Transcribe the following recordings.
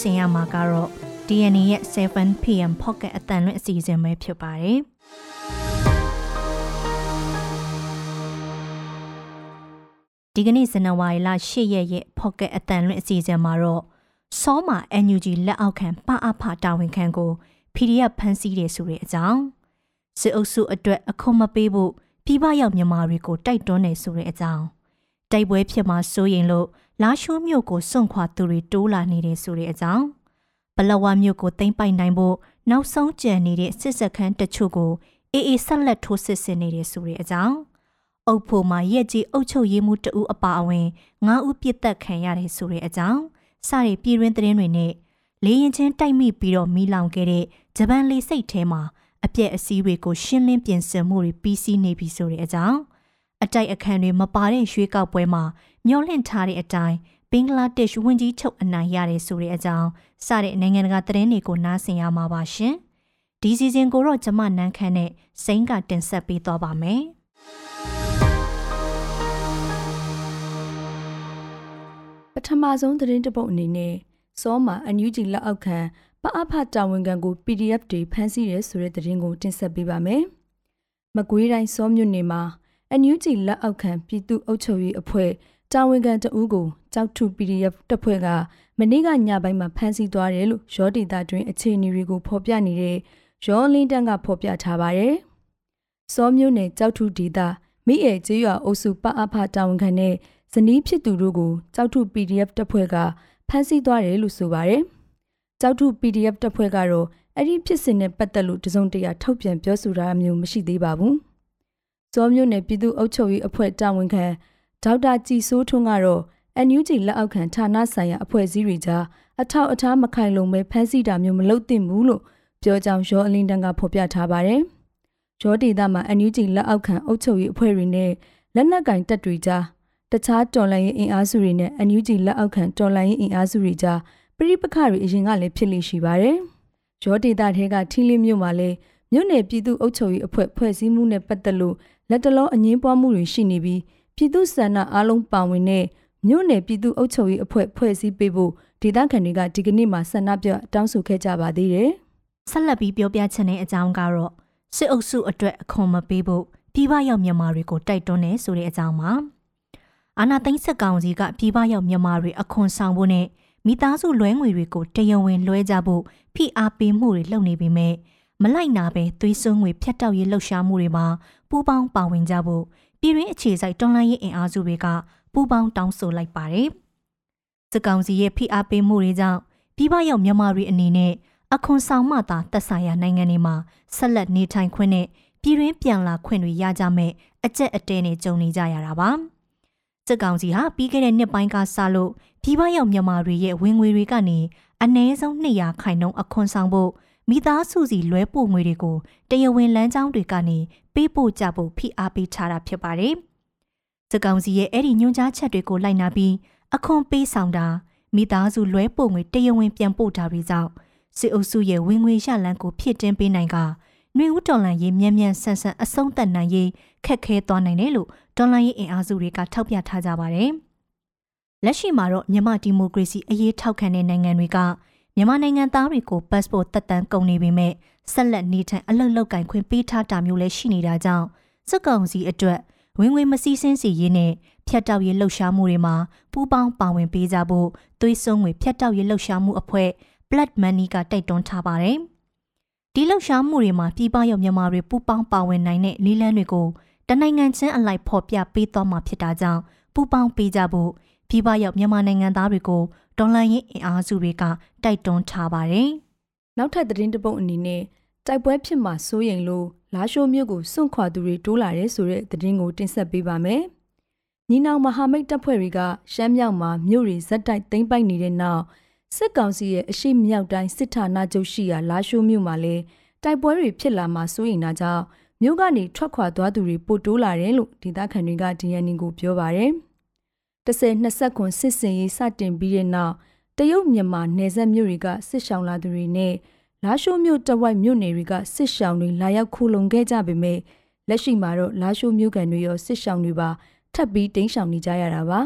ဆင်ရမှာကတော့ DNA ရဲ့ 7pm pocket အတန်လွင့်အစီအစဉ်ပဲဖြစ်ပါတယ်။ဒီကနေ့ဇန်နဝါရီလ10ရက်ရဲ့ pocket အတန်လွင့်အစီအစဉ်မှာတော့စောမာ NUG လက်အောက်ခံပအဖတာဝန်ခံကို PDF ဖမ်းဆီးတယ်ဆိုတဲ့အကြောင်းစစ်အုပ်စုအတွက်အခွန်မပေးဖို့ပြည်ပရောက်မြန်မာတွေကိုတိုက်တွန်းနေဆိုတဲ့အကြောင်းတိုက်ပွဲဖြစ်မှာစိုးရင်လို့ လာရှိုးမြို့ကိုစွန့်ခွာသူတွေတိုးလာနေတယ်ဆိုတဲ့အကြောင်းဘလဝမြို့ကိုသိမ်းပိုက်နိုင်ဖို့နောက်ဆုံးကြံနေတဲ့စစ်စခန်းတချို့ကိုအေးအေးဆက်လက်ထိုးစစ်ဆင်နေတယ်ဆိုတဲ့အကြောင်းအုပ်ဖို့မှာရက်ကြီးအုပ်ချုပ်ရေးမှုတအူးအပါအဝင်ငါးဦးပြစ်တက်ခံရတယ်ဆိုတဲ့အကြောင်းစတဲ့ပြည်တွင်းသတင်းတွေနဲ့လေရင်ချင်းတိုက်မိပြီးတော့မီးလောင်ခဲ့တဲ့ဂျပန်လေစိတ်ထဲမှာအပြက်အစည်းတွေကိုရှင်းလင်းပြင်ဆင်မှုတွေပြီးစီးနေပြီဆိုတဲ့အကြောင်း အတိုက်အခန့်တွေမပါတဲ့ရွှေကောက်ပွဲမှာမျောလင့်ထားတဲ့အတိုင်းဘင်္ဂလားဒေ့ရှ်ဝန်ကြီးချုပ်အနိုင်ရတယ်ဆိုတဲ့အကြောင်းစတဲ့နိုင်ငံတကာသတင်းတွေကိုနားဆင်ရမှာပါရှင်ဒီစီစဉ်ကိုတော့ကျမနန်းခမ်းနဲ့စိန်ကတင်ဆက်ပေးသွားပါမယ်ပထမဆုံးသတင်းတပုတ်အနေနဲ့စောမှာအန်ယူဂျီလက်အောက်ခံပအဖတာဝန်ခံကို PDF တွေဖမ်းဆီးရဲဆိုတဲ့သတင်းကိုတင်ဆက်ပေးပါမယ်။မကွေးတိုင်းစောမြို့နယ်မှာ အန်ယူဂျီလက်အောက်ခံပြည်သူ့အုပ်ချုပ်ရေးအဖွဲ့တာဝန်ခံတဦးကိုကြောက်ထု PDF တပ်ဖွဲ့ကမနေ့ကညပိုင်းမှာဖမ်းဆီးသွားတယ်လို့ရောဒေတာတွင်အခြေအနေတွေကိုဖော်ပြနေတဲ့ရောလင်းတန်းကဖော်ပြထားပါတယ်။စောမြို့နယ်ကြောက်ထုဒေတာမိအဲကျေးရွာအုပ်စုပအဖတာဝန်ခံနဲ့ဇနီးဖြစ်သူတို့ကိုကြောက်ထု PDF တပ်ဖွဲ့ကဖမ်းဆီးသွားတယ်လို့ဆိုပါတယ်။ကြောက်ထု PDF တပ်ဖွဲ့ကတော့အဲ့ဒီဖြစ်စဉ်နဲ့ပတ်သက်လို့တစုံတရာထုတ်ပြန်ပြောဆိုတာမျိုးမရှိသေးပါဘူး။ စောမြို့နယ်ပြည်သူ့အုပ်ချုပ်ရေးအဖွဲ့တာဝန်ခံဒေါက်တာကြည်စိုးထွန်းကတော့ NUG လက်အောက်ခံဌာနဆိုင်ရာအဖွဲ့အစည်းတွေကြားအထောက်အထားမခိုင်လုံပဲဖမ်းဆီးတာမျိုးမလုပ်သင့်ဘူးလို့ပြောကြောင်းရောအလင်းတန်းကဖော်ပြထားပါတယ်။ရောဒေတာမှာ NUG လက်အောက်ခံအုပ်ချုပ်ရေးအဖွဲ့တွေနဲ့လက်နက်ကင်တပ်တွေကြားတခြားတော်လှန်ရေးအင်အားစုတွေနဲ့ NUG လက်အောက်ခံတော်လှန်ရေးအင်အားစုတွေကြားပြိပခတွေအရင်ကလည်းဖြစ်လိရှိပါတယ်။ရောဒေတာထဲကထီလင်းမြို့မှာလည်းမြို့နယ်ပြည်သူ့အုပ်ချုပ်ရေးအဖွဲ့ဖွဲ့စည်းမှုနဲ့ပတ်သက်လို့ လက်တလုံးအငင်းပွားမှုတွေရှိနေပြီးပြည်သူ့ဆန္ဒအားလုံးပါဝင်တဲ့မြို့နယ်ပြည်သူ့အုပ်ချုပ်ရေးအဖွဲ့ဖွဲ့စည်းပေးဖို့ဒေသခံတွေကဒီကနေ့မှဆန္ဒပြတောင်းဆိုခဲ့ကြပါသေးတယ်။ဆက်လက်ပြီးပြောပြချင်တဲ့အကြောင်းကတော့စစ်အုပ်စုအတွက်အခွန်မပေးဖို့ပြည်ပရောက်မြန်မာတွေကိုတိုက်တွန်းနေဆိုတဲ့အကြောင်းပါ။အာနာသိန်းစစ်ကောင်စီကပြည်ပရောက်မြန်မာတွေအခွန်ဆောင်ဖို့နဲ့မိသားစုလွဲငွေတွေကိုတယံဝင်လွှဲကြဖို့ဖိအားပေးမှုတွေလုပ်နေပေမဲ့ မလိုက်နာပဲသွေးစွန်းငွေဖြတ်တောက်ရေးလှုပ်ရှားမှုတွေမှာပူးပေါင်းပါဝင်ကြဖို့ပြည်တွင်းအခြေစိုက်တွန်းလှန်ရေးအင်အားစုတွေကပူးပေါင်းတောင်းဆိုလိုက်ပါတယ်။စစ်ကောင်စီရဲ့ဖိအားပေးမှုတွေကြောင့်ပြည်ပရောက်မြန်မာတွေအနေနဲ့အခွန်ဆောင်မှသာသက်ဆိုင်ရာနိုင်ငံတွေမှာဆက်လက်နေထိုင်ခွင့်နဲ့ပြည်တွင်းပြန်လာခွင့်တွေရကြမဲ့အကျက်အတဲနဲ့ကြုံနေကြရတာပါ။စစ်ကောင်စီဟာပြီးခဲ့တဲ့နှစ်ပိုင်းကစလို့ပြည်ပရောက်မြန်မာတွေရဲ့ဝင်ငွေတွေကနေအနည်းဆုံး200ခိုင်နှုန်းအခွန်ဆောင်ဖို့ မိသားစုစီလွဲပို့ငွေတွေကိုတရားဝင်လမ်းကြောင်းတွေကနေပေးပို့ကြဖို့ဖိအားပေးထားတာဖြစ်ပါတယ်။စကောင်စီရဲ့အဲ့ဒီညွှန်ကြားချက်တွေကိုလိုက်နာပြီးအခွန်ပေးဆောင်တာမိသားစုလွဲပို့ငွေတရားဝင်ပြန်ပို့တာတွေကြောင့်စစ်အုပ်စုရဲ့ဝင်ငွေရလန်းကိုဖြစ်တင်ပေးနိုင်ကຫນွေဦးတော်လန်ရေးမြန်မြန်ဆန်ဆန်အဆုံးသတ်နိုင်ရေးခက်ခဲသွားနိုင်တယ်လို့ဒေါ်လာရေးအင်အားစုတွေကထောက်ပြထားကြပါတယ်။လက်ရှိမှာတော့မြန်မာဒီမိုကရေစီအရေးထောက်ခံတဲ့နိုင်ငံတွေက မြန်မာနိုင်ငံသားတွေကို passport တက်တန်းကုန်နေပေမဲ့ဆက်လက်နေထိုင်အလုပ်လုပ်ကင်ခွင့်ပေးထားတာမျိုးလည်းရှိနေတာကြောင့်စစ်ကောင်စီအတွက်ဝင်ငွေမစည်းစင်းစီရေးနဲ့ဖြတ်တောက်ရေးလှုပ်ရှားမှုတွေမှာပူးပေါင်းပါဝင်ပေးကြဖို့သွေးစွန်းငွေဖြတ်တောက်ရေးလှုပ်ရှားမှုအဖွဲ့ Blood Money ကတိုက်တွန်းထားပါတယ်။ဒီလှုပ်ရှားမှုတွေမှာပြည်ပရောက်မြန်မာတွေပူးပေါင်းပါဝင်နိုင်တဲ့နည်းလမ်းတွေကိုတနိုင်ငံချင်းအလိုက်ဖော်ပြပေးသွားမှာဖြစ်တာကြောင့်ပူးပေါင်းပေးကြဖို့ ပြည်ပရောက်မြန်မာနိုင်ငံသားတွေကိုဒေါ်လာရင်းအင်အားစုတွေကတိုက်တွန်းထားပါတယ်။နောက်ထပ်သတင်းတပုတ်အနေနဲ့တိုက်ပွဲဖြစ်မှာစိုးရိမ်လို့လာရှိုးမြို့ကိုစွန့်ခွာသူတွေတိုးလာတယ်ဆိုတဲ့သတင်းကိုတင်ဆက်ပေးပါမယ်။ညီနောင်မဟာမိတ်တပ်ဖွဲ့တွေကရှမ်းမြောက်မှာမြို့တွေဇက်တိုက်သိမ်းပိုက်နေတဲ့နောက်စစ်ကောင်စီရဲ့အရှိမြောက်တိုင်းစစ်ဌာနချုပ်ရှိရာလာရှိုးမြို့မှာလည်းတိုက်ပွဲတွေဖြစ်လာမှာစိုးရိမ်တာကြောင့်မြို့ကနေထွက်ခွာသွားသူတွေပိုတိုးလာတယ်လို့ဒေသခံတွေက DNA ကိုပြောပါရယ်။ 10-20ခွန်စစ်စင်ရေးစတင်ပြီးတဲ့နောက်တရုတ်မြန်မာနယ်စပ်မြို့တွေကစစ်ရှောင်လာသူတွေနဲ့လာရှိုးမြို့တဝိုက်မြို့နယ်တွေကစစ်ရှောင်တွေလာရောက်ခိုလုံခဲ့ကြပေမဲ့လက်ရှိမှာတော့လာရှိုးမြို့ကန်တွေရောစစ်ရှောင်တွေပါထပ်ပြီးတိမ်းရှောင်နေကြရတာပါ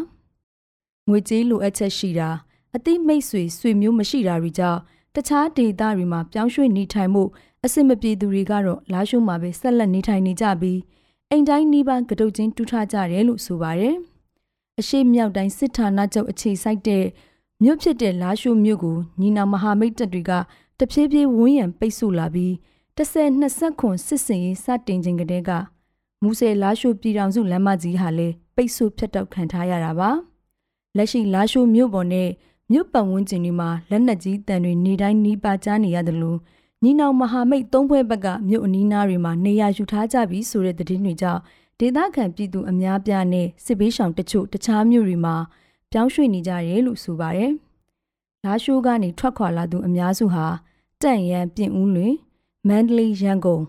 ငွေကြေးလိုအပ်ချက်ရှိတာအသိမိတ်ဆွေဆွေမျိုးမရှိတာတွေကြောင့်တခြားဒေသတွေမှာပြောင်းရွှေ့နေထိုင်မှုအဆင်မပြေသူတွေကတော့လာရှိုးမှာပဲဆက်လက်နေထိုင်နေကြပြီးအိမ်တိုင်းနှီးပန်းကတုတ်ချင်းတူးထားကြတယ်လို့ဆိုပါတယ်။ အရှိမြောက်တိုင်းစစ်ဌာနချုပ်အခြေစိုက်တဲ့မြို့ဖြစ်တဲ့လာရှိုးမြို့ကိုညီနောင်မဟာမိတ်တပ်တွေကတဖြည်းဖြည်းဝန်းရံပိတ်ဆို့လာပြီး10 20ခွန်စစ်စင်ရေးစတင်ခြင်းကတည်းကမူဆယ်လာရှိုးပြည်တော်စုလမ်းမကြီးဟာလည်းပိတ်ဆို့ဖြတ်တောက်ခံထားရတာပါလက်ရှိလာရှိုးမြို့ပေါ်နဲ့မြို့ပတ်ဝန်းကျင်တွေမှာလက်နက်ကြီးတန်တွေနေတိုင်းနှီးပါကြားနေရတယ်လို့ညီနောင်မဟာမိတ်သုံးဖွဲ့ဘက်ကမြို့အနီးနားတွေမှာနေရာယူထားကြပြီးဆိုတဲ့သတင်းတွေကြောင့် ဒေသခံပြည်သူအများပြားနဲ့စစ်ဘေးရှောင်တချို့တခြားမြို့တွေမှာပြောင်းရွှေ့နေကြတယ်လို့ဆိုပါတယ်။လာရှိုးကနေထွက်ခွာလာသူအများစုဟာတန့်ရန်ပြင်ဦးလွင်မန္တလေးရန်ကုန်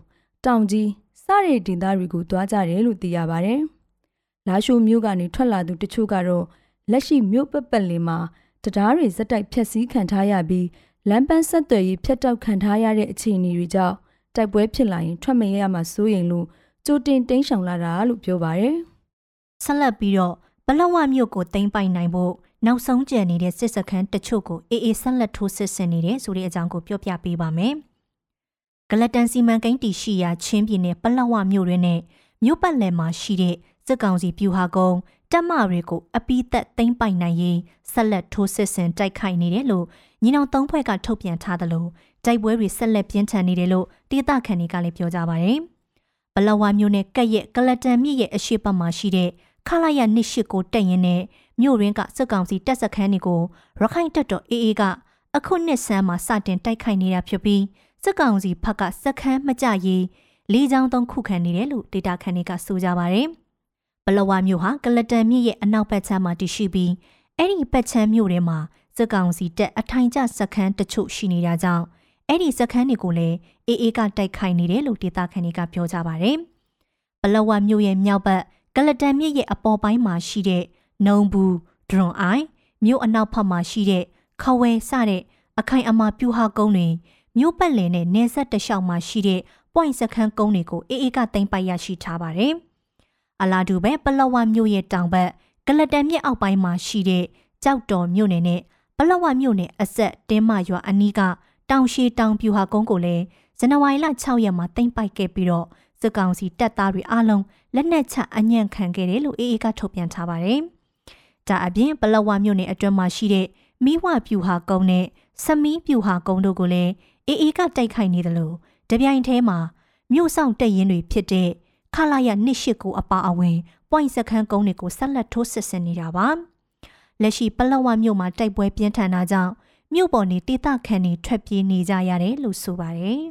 တောင်ကြီးစတဲ့ဒေသတွေကိုသွားကြတယ်လို့သိရပါတယ်။လာရှိုးမြို့ကနေထွက်လာသူတချို့ကတော့လက်ရှိမြို့ပတ်ပတ်လည်မှာတရားတွေဇက်တိုက်ဖျက်ဆီးခံထားရပြီးလမ်းပန်းဆက်သွယ်ရေးဖျက်တောက်ခံထားရတဲ့အခြေအနေတွေကြောင့်တိုက်ပွဲဖြစ်လာရင်ထွက်မရရမှာစိုးရိမ်လို့ ကြိုတင်တင်းရှောင်လာတာလို့ပြောပါတယ်။ဆက်လက်ပြီးတော့ပလောဝမြို့ကိုတင်ပိုင်နိုင်ဖို့နောက်ဆုံးကျန်နေတဲ့စစ်စခန်းတချို့ကိုအေးအေးဆက်လက်ထိုးစစ်ဆင်နေတယ်ဆိုတဲ့အကြောင်းကိုပြောပြပေးပါမယ်။ဂလတန်စီမံကိန်းတီရှိရာချင်းပြည်နယ်ပလောဝမြို့တွင်နဲ့မြို့ပတ်လည်မှာရှိတဲ့စစ်ကောင်စီပြူဟာကုန်းတက်မတွေကိုအပိသက်သိမ့်ပိုင်နိုင်ရေးဆက်လက်ထိုးစစ်ဆင်တိုက်ခိုက်နေတယ်လို့ညီနောင်သုံးဖွဲ့ကထုတ်ပြန်ထားသလိုတိုက်ပွဲတွေဆက်လက်ပြင်းထန်နေတယ်လို့ဒေသခံတွေကလည်းပြောကြပါတယ်။ ဘလဝါမျိုးနဲ့ကက်ရဲ့ကလတန်မြစ်ရဲ့အရှိတ်မှာရှိတဲ့ခလာရနှစ်ရှိကိုတက်ရင်နဲ့မြို့ရင်းကစစ်ကောင်စီတပ်စခန်းတွေကိုရခိုင်တပ်တော်အေးအေးကအခုနှစ်ဆန်းမှာစတင်တိုက်ခိုက်နေတာဖြစ်ပြီးစစ်ကောင်စီဘက်ကစခန်းမကြရေးလေးချောင်းသုံးခုခံနေတယ်လို့ဒေတာခန်တွေကဆိုကြပါတယ်။ဘလဝါမြို့ဟာကလတန်မြစ်ရဲ့အနောက်ဘက်ခြမ်းမှာတည်ရှိပြီးအဲ့ဒီဘက်ခြမ်းမြို့ထဲမှာစစ်ကောင်စီတပ်အထိုင်ကျစခန်းတချို့ရှိနေတာကြောင့် အဲ့ဒီစခန်းတွေကိုလည်းအေးအေးကတိုက်ခိုက်နေတယ်လို့ဒေသခံတွေကပြောကြပါတယ်။ဘလဝါမြို့ရဲ့မြောက်ဘက်ကလတန်မြစ်ရဲ့အပေါ်ပိုင်းမှာရှိတဲ့နုံဘူးဒရွန်အိုင်မြို့အနောက်ဘက်မှာရှိတဲ့ခဝဲစတဲ့အခိုင်အမာပြူဟာကုန်းတွေမြို့ပတ်လည်နဲ့နေဆက်တလျှောက်မှာရှိတဲ့ point စခန်းကုန်းတွေကိုအေးအေးကတင်ပိုက်ရရှိထားပါတယ်။အလာတူပဲပလောဝမြို့ရဲ့တောင်ဘက်ကလတန်မြစ်အောက်ပိုင်းမှာရှိတဲ့ကြောက်တော်မြို့နယ်နဲ့ပလောဝမြို့နယ်အဆက်တင်းမရွာအနီးက တောင်ရှိတောင်ပြူဟာကုန်းကိုလည်းဇန်နဝါရီလ6ရက်မှာတင်ပိုက်ခဲ့ပြီးတော့စစ်ကောင်စီတပ်သားတွေအားလုံးလက်နက်ချအညံ့ခံခဲ့တယ်လို့အေးအေးကထုတ်ပြန်ထားပါတယ်။ဒါအပြင်ပလောဝမြို့နယ်အတွင်းမှာရှိတဲ့မိဝပြူဟာကုန်းနဲ့စမီးပြူဟာကုန်းတို့ကိုလည်းအေးအေးကတိုက်ခိုက်နေတယ်လို့တပြိုင်တည်းမှာမြို့ဆောင်တပ်ရင်းတွေဖြစ်တဲ့ခလာရနှစ်ရှိကိုအပါအဝင် point စခန်းကုန်းတွေကိုဆက်လက်ထိုးစစ်ဆင်နေတာပါလက်ရှိပလောဝမြို့မှာတိုက်ပွဲပြင်းထန်တာကြောင့် မြို့ပေါ်နေတိတခန့်နေထွက်ပြေးနေကြရတယ်လို့ဆိုပါတယ်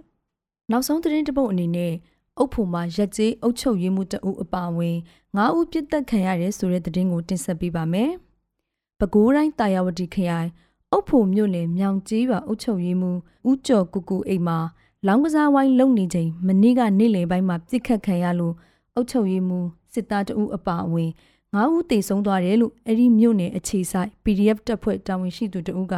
နောက်ဆုံးသတင်းတပုတ်အနေနဲ့အုပ်ဖို့မှာရက်ကျေးအုပ်ချုပ်ရေးမှုတအုပ်အပါအဝင်၅ဦးပြစ်တက်ခံရတယ်ဆိုတဲ့သတင်းကိုတင်ဆက်ပေးပါမယ်။ပဲခူးတိုင်းတာယာဝတီခရိုင်အုပ်ဖို့မြို့နယ်မြောင်ကြီးရွာအုပ်ချုပ်ရေးမှုဦးကျော်ကူကူအိမ်မှာလောင်းကစားဝိုင်းလုံနေချိန်မနေ့ကနေ့လယ်ပိုင်းမှာပြစ်ခတ်ခံရလို့အုတ်ချုပ်ရေးမှုစစ်သားတအုပ်အပါအဝင်ငါးဦးသေဆုံးသွားတယ်လို့အဲ့ဒီမြို့နယ်အခြေဆိုင် PDF တပ်ဖွဲ့တာဝန်ရှိသူတဦးက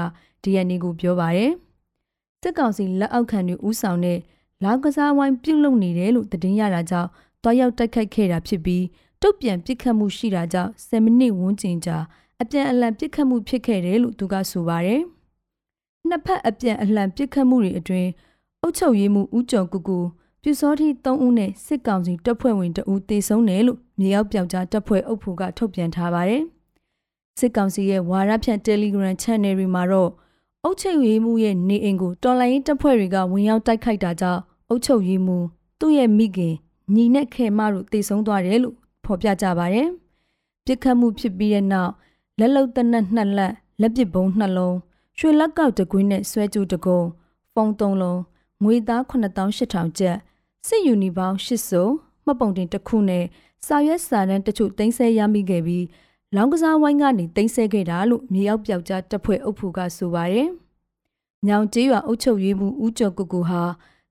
DNA ကိုပြောပါတယ်။စစ်ကောင်စီလက်အောက်ခံတွေဥဆောင်တဲ့လောင်းကစားဝိုင်းပြုတ်လုံနေတယ်လို့သတင်းရတာကြောင့်တွားရောက်တိုက်ခိုက်ခဲ့တာဖြစ်ပြီးတုတ်ပြန်ပစ်ခတ်မှုရှိတာကြောင့်10မိနစ်ဝန်းကျင်ကြာအပြန်အလှန်ပစ်ခတ်မှုဖြစ်ခဲ့တယ်လို့သူကဆိုပါတယ်။နှစ်ဖက်အပြန်အလှန်ပစ်ခတ်မှုတွေအတွင်းအုပ်ချုပ်ရေးမှူးဦးကျော်ကူကူပြူစောတိ3ဦးနဲ့စစ်ကောင်စီတပ်ဖွဲ့ဝင်2ဦးသေဆုံးတယ်လို့မြေရောက်ပြောက်ကြားတပ်ဖွဲ့အုပ်ဖို့ကထုတ်ပြန်ထားပါတယ်။စစ်ကောင်စီရဲ့ဝါရဖြန့် Telegram Channel တွေမှာတော့ အုပ်ချုပ်ရေးမှူးရဲ့နေအိမ်ကိုတော်လိုင်းတပ်ဖွဲ့တွေကဝင်ရောက်တိုက်ခိုက်တာကြောင့်အုပ်ချုပ်ရေးမှူးသူ့ရဲ့မိခင်ညီနဲ့ခဲမတို့သေဆုံးသွားတယ်လို့ဖော်ပြကြပါတယ်။ပြစ်ခတ်မှုဖြစ်ပြီးတဲ့နောက်လက်လုံတနက်နှစ်လက်လက်ပစ်ဘုံနှလုံးရွှေလက်ကောက်တကွင်းနဲ့ဆွဲကြိုးတကုံဖုံသုံးလုံးငွေသား9800ကျပ်စစ်ယူနီပေါင်း8စုံမှတ်ပုံတင်တစ်ခုနဲ့စာရွက်စာတမ်းတချို့တင်ဆက်ရမိခဲ့ပြီး လောင်းကစားဝိုင်းကနေတင်ဆက်ခဲ့တာလို့မြေရောက်ပြောက်ကြားတပ်ဖွဲ့အုပ်ဖူကဆိုပါတယ်။ညောင်ကျေးရွာအုပ်ချုပ်ရေးမှူးဦးကျော်ကုကူဟာ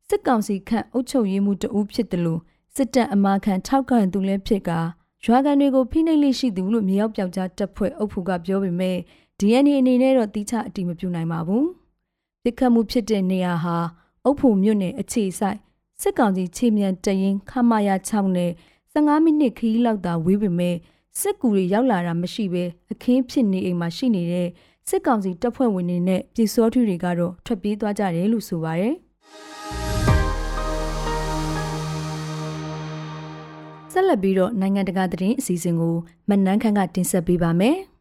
စစ်ကောင်စီခန့်အုပ်ချုပ်ရေးမှူးတဦးဖြစ်တယ်လို့စစ်တပ်အမာခံထောက်ခံသူလည်းဖြစ်ကရွာကန်တွေကိုဖိနှိပ်လေးရှိသူလို့မြေရောက်ပြောက်ကြားတပ်ဖွဲ့အုပ်ဖူကပြောပေမဲ့ DNA အနေနဲ့တော့တိကျအတိမပြုနိုင်ပါဘူး။ပြစ်ခတ်မှုဖြစ်တဲ့နေရာဟာအုပ်ဖို့မြို့နယ်အခြေဆိုင်စစ်ကောင်စီခြေမြန်တရင်ခမရ6နဲ့15မိနစ်ခရီးလောက်သာဝေးပေမဲ့ စစ်ကူတွေရောက်လာတာမရှိဘဲအခင်းဖြစ်နေအိမ်မှာရှိနေတဲ့စစ်ကောင်စီတပ်ဖွဲ့ဝင်တွေနဲ့ပြည်စောထူတွေကတော့ထွက်ပြေးသွားကြတယ်လို့ဆိုပါတယ်ဆက်လက်ပြီးတော့နိုင်ငံတကာသတင်းအစီအစဉ်ကိုမနန်းခန့်ကတင်ဆက်ပေးပါမယ်။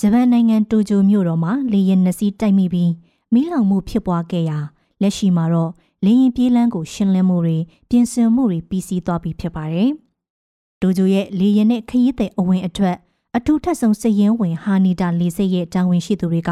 ဂျပန်နိုင်ငံတိုကျိုမြို့တော်မှာလေယာဉ်နှစ်စီးတိုက်မိပြီးမီးလောင်မှုဖြစ်ပွားခဲ့ရာလက်ရှိမှာတော့ လေယာဉ်ပြေးလမ်းကိုရှင်းလင်းမှုတွေပြင်ဆင်မှုတွေပြီးစီးသွားပြီဖြစ်ပါတယ်။တိုကျိုရဲ့လေယာဉ်နဲ့ခရီးသည်အဝင်အထွက်အထူးထပ်ဆုံးစည်ရင်းဝင်ဟာနီတာလေဆိပ်ရဲ့တာဝန်ရှိသူတွေက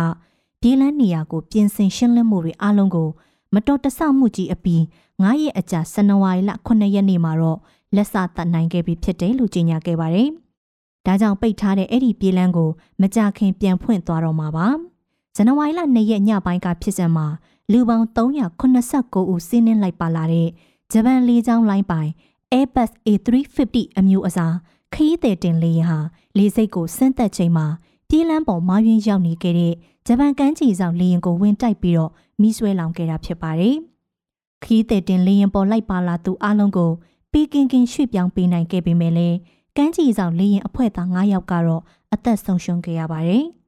ပြေးလမ်းနေရာကိုပြင်ဆင်ရှင်းလင်းမှုတွေအားလုံးကိုမတော်တဆမှုကြီးအပြီး9ရက်အကြာဇန်နဝါရီလ9ရက်နေ့မှာတော့လက်စတတ်နိုင်ခဲ့ပြီဖြစ်တယ်လို့ကြေညာခဲ့ပါတယ်။ဒါကြောင့်ပိတ်ထားတဲ့အဲ့ဒီပြေးလန်းကိုမကြခင်ပြန်ဖွင့်သွားတော့မှာပါ။ ဇန်နဝါရီလ2ရက်ညပိုင်းကဖြစ်စံမှာလူပေါင်း389ဦးစီးနှင်းလိုက်ပါလာတဲ့ဂျပန်လေကြောင်းလိုင်းပိုင် Airbus A350 အမျိုးအစားခရီးသည်တင်လေယာဉ်ဟာလေဆိပ်ကိုဆင်းသက်ချိန်မှာပြေးလန်းပေါ်မာယွင်းရောက်နေခဲ့တဲ့ဂျပန်ကမ်းခြေဆောင်လေယာဉ်ကိုဝင်တိုက်ပြီးတော့မိဆွဲလောင်ခဲ့တာဖြစ်ပါတယ်။ခရီးသည်တင်လေယာဉ်ပေါ်လိုက်ပါလာသူအလုံးကိုပီကင်ကင်ရွှေ့ပြောင်းပေးနိုင်ခဲ့ပေမဲ့လည်းကမ်းခြေဆောင်လေရင်အဖွဲ့သား9ယောက်ကတော့အသက်ဆုံးရှုံးခဲ့ရပါတယ်။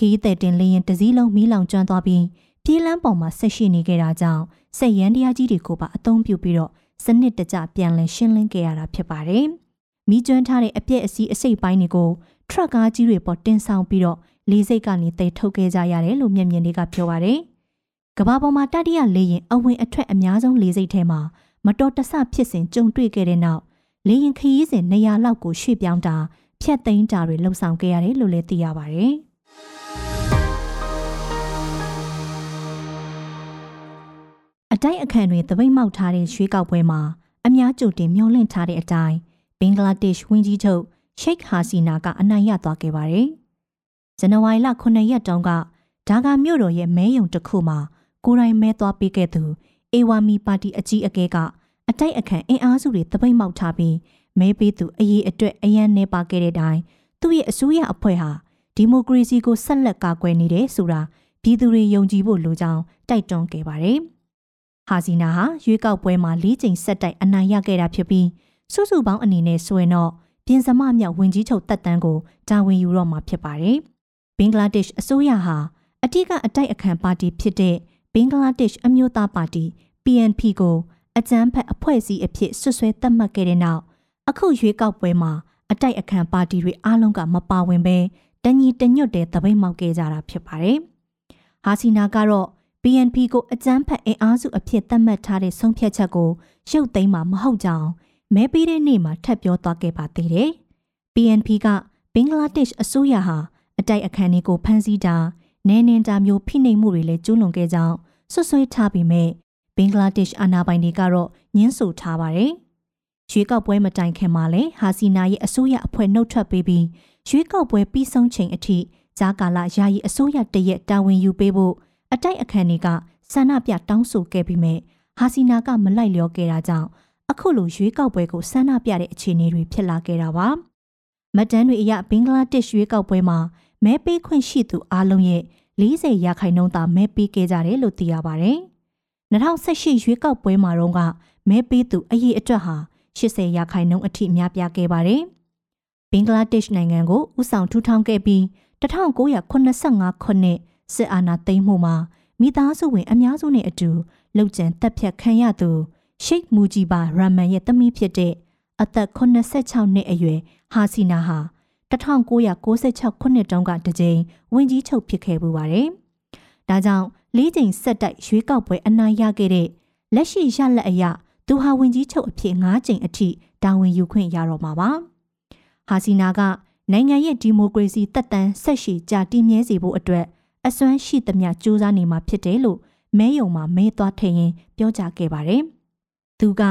ခီးတဲ့တင်လေရင်တစည်းလုံးမီးလောင်ကျွမ်းသွားပြီးပြေးလန်းပေါ်မှာဆက်ရှိနေခဲ့တာကြောင့်စက်ရန်တရားကြီးတွေကိုပါအသုံးပြုပြီးတော့စနစ်တကျပြန်လည်ရှင်းလင်းခဲ့ရတာဖြစ်ပါတယ်။မီးကျွမ်းထားတဲ့အပြက်အစီးအစိတ်ပိုင်းတွေကိုထရက်ကားကြီးတွေပေါ်တင်ဆောင်ပြီးတော့လေးစိတ်ကနေတိတ်ထုတ်ခဲ့ကြရတယ်လို့မျက်မြင်တွေကပြောပါတယ်။ကဘာပေါ်မှာတတိယလေရင်အဝင်အထွက်အများဆုံးလေးစိတ်ထဲမှာမတော်တဆဖြစ်စဉ်ကြုံတွေ့ခဲ့တဲ့နောက်လေရင်ခရီးစဉ်နေရာလောက်ကိုရွှေ့ပြောင်းတာဖြတ်သိမ်းတာတွေလှုပ်ဆောင်ခဲ့ရတယ်လို့လည်းသိရပါတယ်။ တိုက်အခန့်တွေသပိတ်မောက်ထားတဲ့ရွှေကောက်ပွဲမှာအများကြိုတင်မျှော်လင့်ထားတဲ့အတိုင်းဘင်္ဂလားဒေ့ရှ်ဝန်ကြီးချုပ်ရှိတ်ဟာစီနာကအနိုင်ရသွားခဲ့ပါတယ်။ဇန်နဝါရီလ9ရက်တုန်းကဒါကာမြို့တော်ရဲ့မဲယုံတစ်ခုမှာကိုရိုင်းမဲသွားပေးခဲ့သူအေဝါမီပါတီအကြီးအကဲကအတိုက်အခံအင်အားစုတွေတပိတ်မောက်ထားပြီးမဲပေးသူအရေးအတွက်အယံနေပါခဲ့တဲ့တိုင်သူ့ရဲ့အစိုးရအဖွဲ့ဟာဒီမိုကရေစီကိုဆက်လက်ကာကွယ်နေတယ်ဆိုတာပြည်သူတွေယုံကြည်ဖို့လိုကြောင်းတိုက်တွန်းခဲ့ပါတယ်။ ဟာစီနာဟာရွေးကောက်ပွဲမှာ၄ချိန်ဆက်တိုက်အနိုင်ရခဲ့တာဖြစ်ပြီးစုစုပေါင်းအနေနဲ့ဆိုရင်တော့ပြင်စမမြောက်ဝင်ကြီးချုပ်တက်တန်းကိုတာဝန်ယူတော့မှာဖြစ်ပါတယ်။ဘင်္ဂလားဒေ့ရှ်အစိုးရဟာအတိကအတိုက်အခံပါတီဖြစ်တဲ့ဘင်္ဂလားဒေ့ရှ်အမျိုးသားပါတီ PNP ကိုအကြမ်းဖက်အဖွဲ့အစည်းအဖြစ်ဆွဆွဲသတ်မှတ်ခဲ့တဲ့နောက်အခုရွေးကောက်ပွဲမှာအတိုက်အခံပါတီတွေအားလုံးကမပါဝင်ပဲတညီတညွတ်တဲ့သပိတ်မှောက်ခဲ့ကြတာဖြစ်ပါတယ်။ဟာစီနာကတော့ BNP ကိုအကြမ်းဖက်အင်အားစုအဖြစ်သတ်မှတ်ထားတဲ့ဆုံးဖြတ်ချက်ကိုရုပ်သိမ်းမှာမဟုတ်ကြောင်းမဲပေးတဲ့နေ့မှာထပ်ပြောသွားခဲ့ပါသေးတယ်။ BNP ကဘင်္ဂလားဒေ့ရှ်အစိုးရဟာအတိုက်အခံတွေကိုဖမ်းဆီးတာနဲနင်တာမျိုးဖိနှိပ်မှုတွေလည်းကျူးလွန်ခဲ့ကြောင်းဆွဆွဲထားပြီးမဲ့ဘင်္ဂလားဒေ့ရှ်အာဏာပိုင်တွေကတော့ညှင်းဆိုထားပါတယ်။ရွေးကောက်ပွဲမတိုင်ခင်မှာလည်းဟာစီနာရဲ့အစိုးရအဖွဲ့နှုတ်ထွက်ပေးပြီးရွေးကောက်ပွဲပြီးဆုံးချိန်အထိဂျာကာလာယာယီအစိုးရတရက်တာဝန်ယူပေးဖို့ အတိုက်အခံတွေကဆန္ဒပြတောင်းဆိုခဲ့ပြီးမြဲဟာစီနာကမလိုက်လျောခဲ့တာကြောင့်အခုလိုရွေးကောက်ပွဲကိုဆန္ဒပြတဲ့အခြေအနေတွေဖြစ်လာခဲ့တာပါ။မတန်းတွေအရဘင်္ဂလားဒေ့ရှ်ရွေးကောက်ပွဲမှာမဲပေးခွင့်ရှိသူအလုံးရဲ့40ရာခိုင်နှုန်းသာမဲပေးခဲ့ကြတယ်လို့သိရပါတယ်။2018ရွေးကောက်ပွဲမှာတော့ကမဲပေးသူအရေးအတွက်ဟာ80ရာခိုင်နှုန်းအထိများပြားခဲ့ပါတယ်။ဘင်္ဂလားဒေ့ရှ်နိုင်ငံကိုဥဆောင်ထူထောင်ခဲ့ပြီး1985ခုနှစ် စစ်အာဏာသိမ်းမှုမှာမိသားစုဝင်အများစုနဲ့အတူလှုပ်ကြံတပ်ဖြတ်ခံရသူရှိတ်မူဂျီဘာရာမန်ရဲ့သမီးဖြစ်တဲ့အသက်86နှစ်အရွယ်ဟာစီနာဟာ1996ခုနှစ်တုန်းကတကြိမ်ဝင်ကြီးချုပ်ဖြစ်ခဲ့ပူပါတယ်။ဒါကြောင့်လေးချိန်ဆက်တိုက်ရွေးကောက်ပွဲအနိုင်ရခဲ့တဲ့လက်ရှိရလက်အရသူဟာဝင်ကြီးချုပ်အဖြစ်၅ချိန်အထိတာဝန်ယူခွင့်ရတော့မှာပါ။ဟာစီနာကနိုင်ငံရဲ့ဒီမိုကရေစီတက်တန်းဆက်ရှိကြာတည်မြဲစေဖို့အတွက် အစွမ်းရှိသမျှကြိုးစားနေမှာဖြစ်တယ်လို့မဲယုံမှာမဲသွားထည့်ရင်ပြောကြားခဲ့ပါတယ်။သူက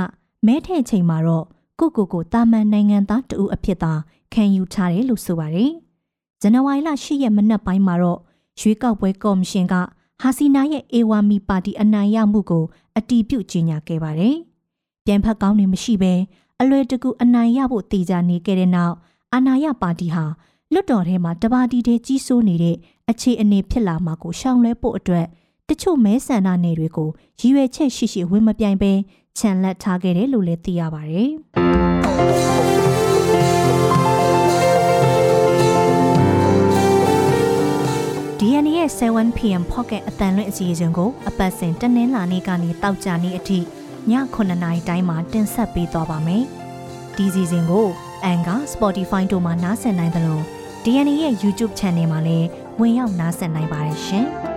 မဲထည့်ချိန်မှာတော့ကိုကိုကိုတာမန်နိုင်ငံသားတဦးအဖြစ်သာခံယူထားတယ်လို့ဆိုပါတယ်။ဇန်နဝါရီလ10ရက်မနက်ပိုင်းမှာတော့ရွေးကောက်ပွဲကော်မရှင်ကဟာစီနာရဲ့အေဝါမီပါတီအနိုင်ရမှုကိုအတီးပြုတ်ကြေညာခဲ့ပါတယ်။ပြန်ဖက်ကောင်းနေမရှိဘဲအလွယ်တကူအနိုင်ရဖို့တေချာနေခဲ့တဲ့နောက်အာနာယပါတီဟာလွတ်တော်ထဲမှာတပါတီတည်းကြီးစိုးနေတဲ့အ အခြေအနေဖြစ်လာမှာကိုရှောင်လွဲဖို့အတွက်တချို့မဲဆန္ဒနယ်တွေကိုရည်ရွယ်ချက်ရှိရှိဝင်မပြိုင်ပဲခြံလက်ထားခဲ့တယ်လို့လည်းသိရပါတယ်။ DNA ရဲ့ 7pm pocket အတန်လွင့်အစီအစဉ်ကိုအပတ်စဉ်တနင်္လာနေ့ကနေတောက်ကြနေ့အထိည9:00နာရီတိုင်းမှာတင်ဆက်ပေးသွားပါမယ်။ဒီစီစဉ်ကိုအန်က Spotify တို့မှာနားဆင်နိုင်သလို DNA ရဲ့ YouTube Channel မှာလည်း ဝင်ရောက်နားဆင်နိုင်ပါတယ်ရှင်။